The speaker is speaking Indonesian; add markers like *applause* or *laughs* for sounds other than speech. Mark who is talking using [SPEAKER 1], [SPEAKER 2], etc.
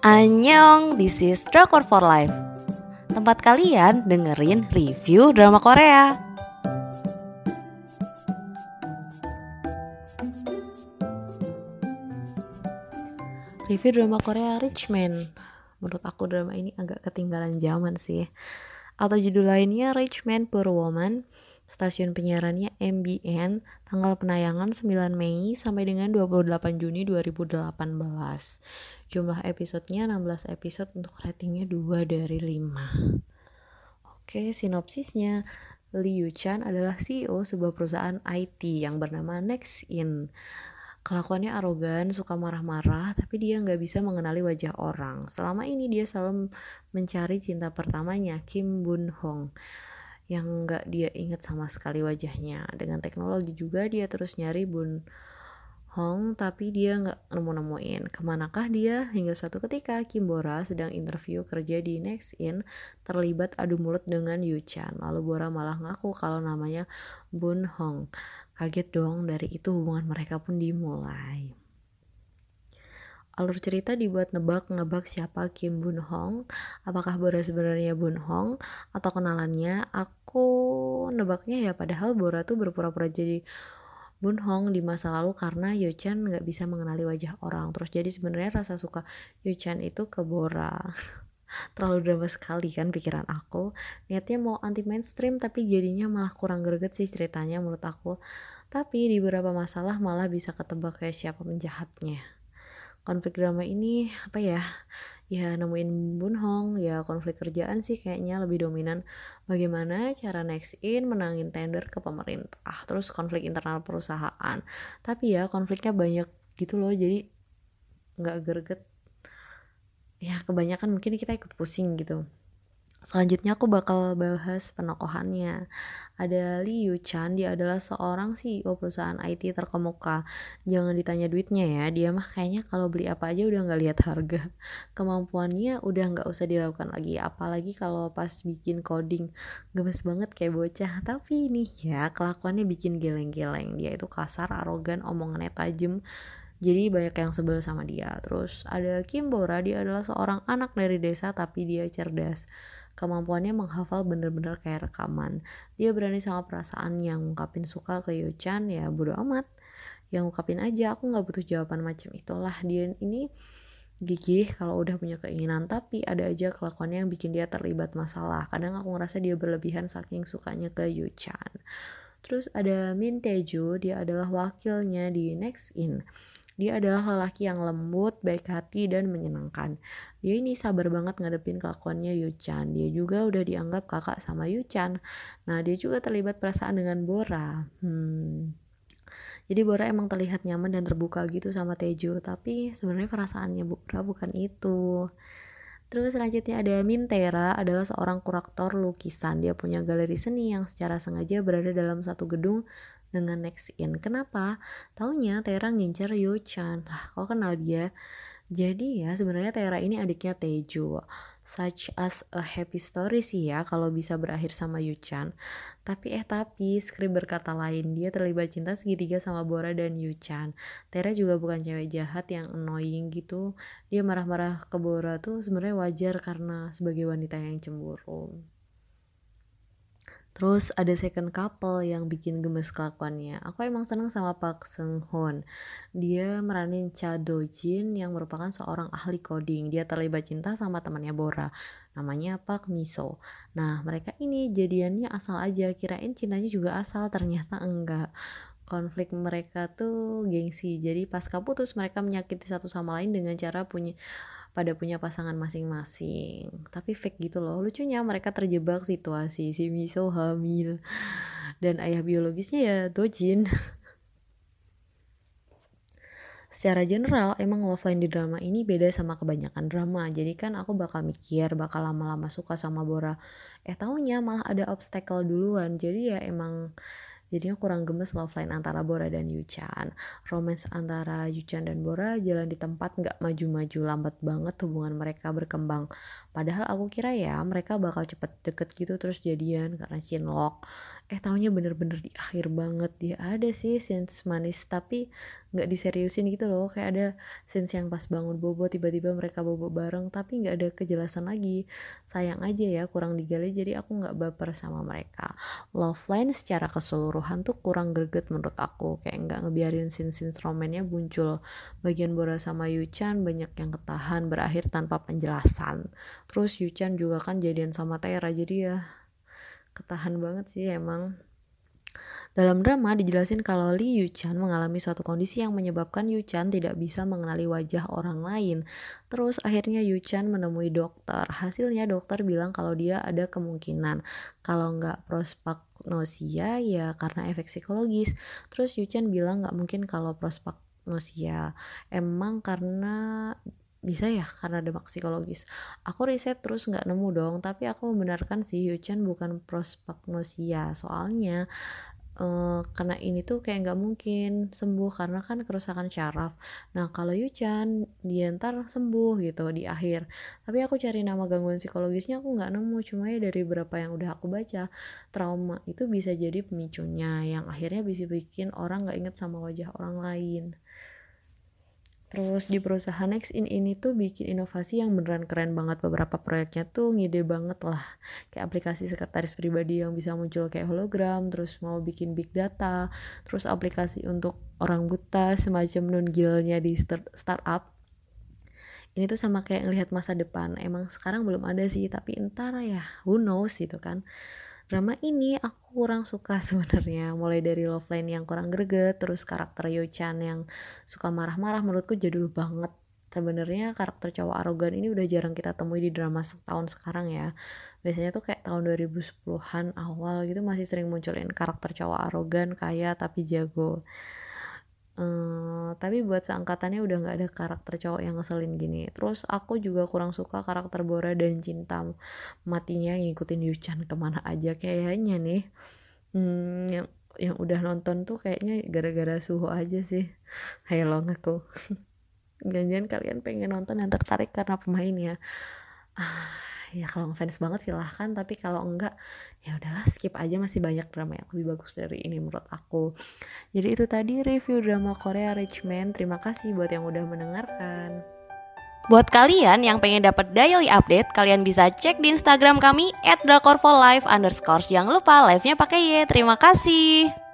[SPEAKER 1] Annyeong, this is Drakor for Life. Tempat kalian dengerin review drama Korea. Review drama Korea Richman Menurut aku drama ini agak ketinggalan zaman sih. Atau judul lainnya Richman Per Woman Stasiun penyiarannya MBN, tanggal penayangan 9 Mei sampai dengan 28 Juni 2018. Jumlah episodenya 16 episode untuk ratingnya 2 dari 5. Oke, sinopsisnya. Yu Chan adalah CEO sebuah perusahaan IT yang bernama Nexin. Kelakuannya arogan, suka marah-marah, tapi dia nggak bisa mengenali wajah orang. Selama ini dia selalu mencari cinta pertamanya, Kim Bun Hong yang nggak dia inget sama sekali wajahnya. Dengan teknologi juga dia terus nyari Bun Hong tapi dia nggak nemu-nemuin. Ke manakah dia? Hingga suatu ketika Kim Bora sedang interview kerja di Next In terlibat adu mulut dengan Yu Chan. Lalu Bora malah ngaku kalau namanya Bun Hong. Kaget dong dari itu hubungan mereka pun dimulai. Alur cerita dibuat nebak-nebak siapa Kim Bun Hong, apakah Bora sebenarnya Bun Hong atau kenalannya. Aku nebaknya ya padahal Bora tuh berpura-pura jadi Bun Hong di masa lalu karena Yo Chan nggak bisa mengenali wajah orang. Terus jadi sebenarnya rasa suka Yo Chan itu ke Bora. *laughs* Terlalu drama sekali kan pikiran aku. Niatnya mau anti mainstream tapi jadinya malah kurang greget sih ceritanya menurut aku. Tapi di beberapa masalah malah bisa ketebak kayak siapa penjahatnya konflik drama ini apa ya ya nemuin Bun Hong ya konflik kerjaan sih kayaknya lebih dominan. Bagaimana cara next in menangin tender ke pemerintah terus konflik internal perusahaan. Tapi ya konfliknya banyak gitu loh jadi nggak gerget ya kebanyakan mungkin kita ikut pusing gitu Selanjutnya aku bakal bahas penokohannya. Ada Yu Chan, dia adalah seorang CEO perusahaan IT terkemuka. Jangan ditanya duitnya ya, dia mah kayaknya kalau beli apa aja udah nggak lihat harga. *laughs* Kemampuannya udah nggak usah diragukan lagi, apalagi kalau pas bikin coding. Gemes banget kayak bocah, tapi ini ya kelakuannya bikin geleng-geleng. Dia itu kasar, arogan, omongannya tajam jadi banyak yang sebel sama dia terus ada Kim Bora dia adalah seorang anak dari desa tapi dia cerdas kemampuannya menghafal bener-bener kayak rekaman. Dia berani sama perasaan yang ngungkapin suka ke Yuchan ya bodo amat. Yang ngungkapin aja aku nggak butuh jawaban macam itulah. Dia ini gigih kalau udah punya keinginan tapi ada aja kelakuannya yang bikin dia terlibat masalah. Kadang aku ngerasa dia berlebihan saking sukanya ke Yuchan. Terus ada Min Teju, dia adalah wakilnya di Next In. Dia adalah lelaki yang lembut, baik hati, dan menyenangkan. Dia ini sabar banget ngadepin kelakuannya Yuchan. Dia juga udah dianggap kakak sama Yuchan. Nah, dia juga terlibat perasaan dengan Bora. Hmm. Jadi Bora emang terlihat nyaman dan terbuka gitu sama Tejo, tapi sebenarnya perasaannya Bora bukan itu. Terus selanjutnya ada Mintera adalah seorang kurator lukisan. Dia punya galeri seni yang secara sengaja berada dalam satu gedung dengan next in. Kenapa? Taunya Tera ngincer Yo-chan. Lah, kok kenal dia? Jadi ya sebenarnya Tera ini adiknya Tejo. Such as a happy story sih ya kalau bisa berakhir sama Yuchan. Tapi eh tapi skrip berkata lain dia terlibat cinta segitiga sama Bora dan Yuchan. Tera juga bukan cewek jahat yang annoying gitu. Dia marah-marah ke Bora tuh sebenarnya wajar karena sebagai wanita yang cemburu. Terus ada second couple yang bikin gemes kelakuannya. Aku emang seneng sama Park Seung Hoon. Dia meranin Cha Do Jin yang merupakan seorang ahli coding. Dia terlibat cinta sama temannya Bora. Namanya Park Miso. Nah mereka ini jadiannya asal aja. Kirain cintanya juga asal. Ternyata enggak konflik mereka tuh gengsi. Jadi pas putus mereka menyakiti satu sama lain dengan cara punya pada punya pasangan masing-masing. Tapi fake gitu loh. Lucunya mereka terjebak situasi si Miso hamil. Dan ayah biologisnya ya Dojin. Secara general emang love line di drama ini beda sama kebanyakan drama. Jadi kan aku bakal mikir bakal lama-lama suka sama Bora. Eh taunya malah ada obstacle duluan. Jadi ya emang jadinya kurang gemes love line antara Bora dan Yuchan. Romance antara Yuchan dan Bora jalan di tempat nggak maju-maju lambat banget hubungan mereka berkembang padahal aku kira ya mereka bakal cepet deket gitu terus jadian karena Chinlock eh taunya bener-bener di akhir banget. Dia ada sih scenes manis tapi nggak diseriusin gitu loh. Kayak ada scenes yang pas bangun bobo tiba-tiba mereka bobo bareng tapi nggak ada kejelasan lagi. Sayang aja ya kurang digali jadi aku nggak baper sama mereka. Love line secara keseluruhan tuh kurang greget menurut aku. Kayak nggak ngebiarin scene-scene romannya muncul. Bagian Bora sama Yuchan banyak yang ketahan berakhir tanpa penjelasan terus Yuchan juga kan jadian sama Tera jadi ya ketahan banget sih emang dalam drama dijelasin kalau Lee Yu-chan mengalami suatu kondisi yang menyebabkan Yu-chan tidak bisa mengenali wajah orang lain. Terus akhirnya Yu-chan menemui dokter. Hasilnya dokter bilang kalau dia ada kemungkinan kalau nggak prospagnosia ya karena efek psikologis. Terus Yu-chan bilang nggak mungkin kalau prospagnosia. Emang karena bisa ya karena dampak psikologis. Aku riset terus nggak nemu dong tapi aku membenarkan sih Yuchan bukan prospagnosia. Soalnya uh, karena ini tuh kayak nggak mungkin sembuh karena kan kerusakan syaraf. Nah kalau Yuchan dia ntar sembuh gitu di akhir. Tapi aku cari nama gangguan psikologisnya aku nggak nemu. Cuma ya dari berapa yang udah aku baca trauma itu bisa jadi pemicunya yang akhirnya bisa bikin orang nggak inget sama wajah orang lain Terus di perusahaan Next In ini tuh bikin inovasi yang beneran keren banget. Beberapa proyeknya tuh ngide banget lah. Kayak aplikasi sekretaris pribadi yang bisa muncul kayak hologram terus mau bikin big data terus aplikasi untuk orang buta semacam non gilnya di startup. Ini tuh sama kayak ngelihat masa depan. Emang sekarang belum ada sih tapi entar ya who knows gitu kan drama ini aku kurang suka *laughs* sebenarnya. Mulai dari love line yang kurang greget terus karakter Yo-chan yang suka marah-marah menurutku jadul banget. Sebenarnya karakter cowok arogan ini udah jarang kita temui di drama setahun sekarang ya. Biasanya tuh kayak tahun 2010-an awal gitu masih sering munculin karakter cowok arogan kaya tapi jago Uh, tapi buat seangkatannya udah nggak ada karakter cowok yang ngeselin gini. Terus aku juga kurang suka karakter Bora dan Cinta matinya ngikutin Yuchan ke mana aja kayaknya nih. Hmm, yang yang udah nonton tuh kayaknya gara-gara suhu aja sih. Hayo aku. *laughs* Jangan-jangan kalian pengen nonton yang tertarik karena pemain ya. Ah, ya kalau ngefans banget silahkan tapi kalau enggak ya udahlah skip aja masih banyak drama yang lebih bagus dari ini menurut aku jadi itu tadi review drama Korea Rich Man terima kasih buat yang udah mendengarkan
[SPEAKER 2] Buat kalian yang pengen dapat daily update, kalian bisa cek di Instagram kami @drakorfolive. Jangan lupa live-nya pakai Y. Terima kasih.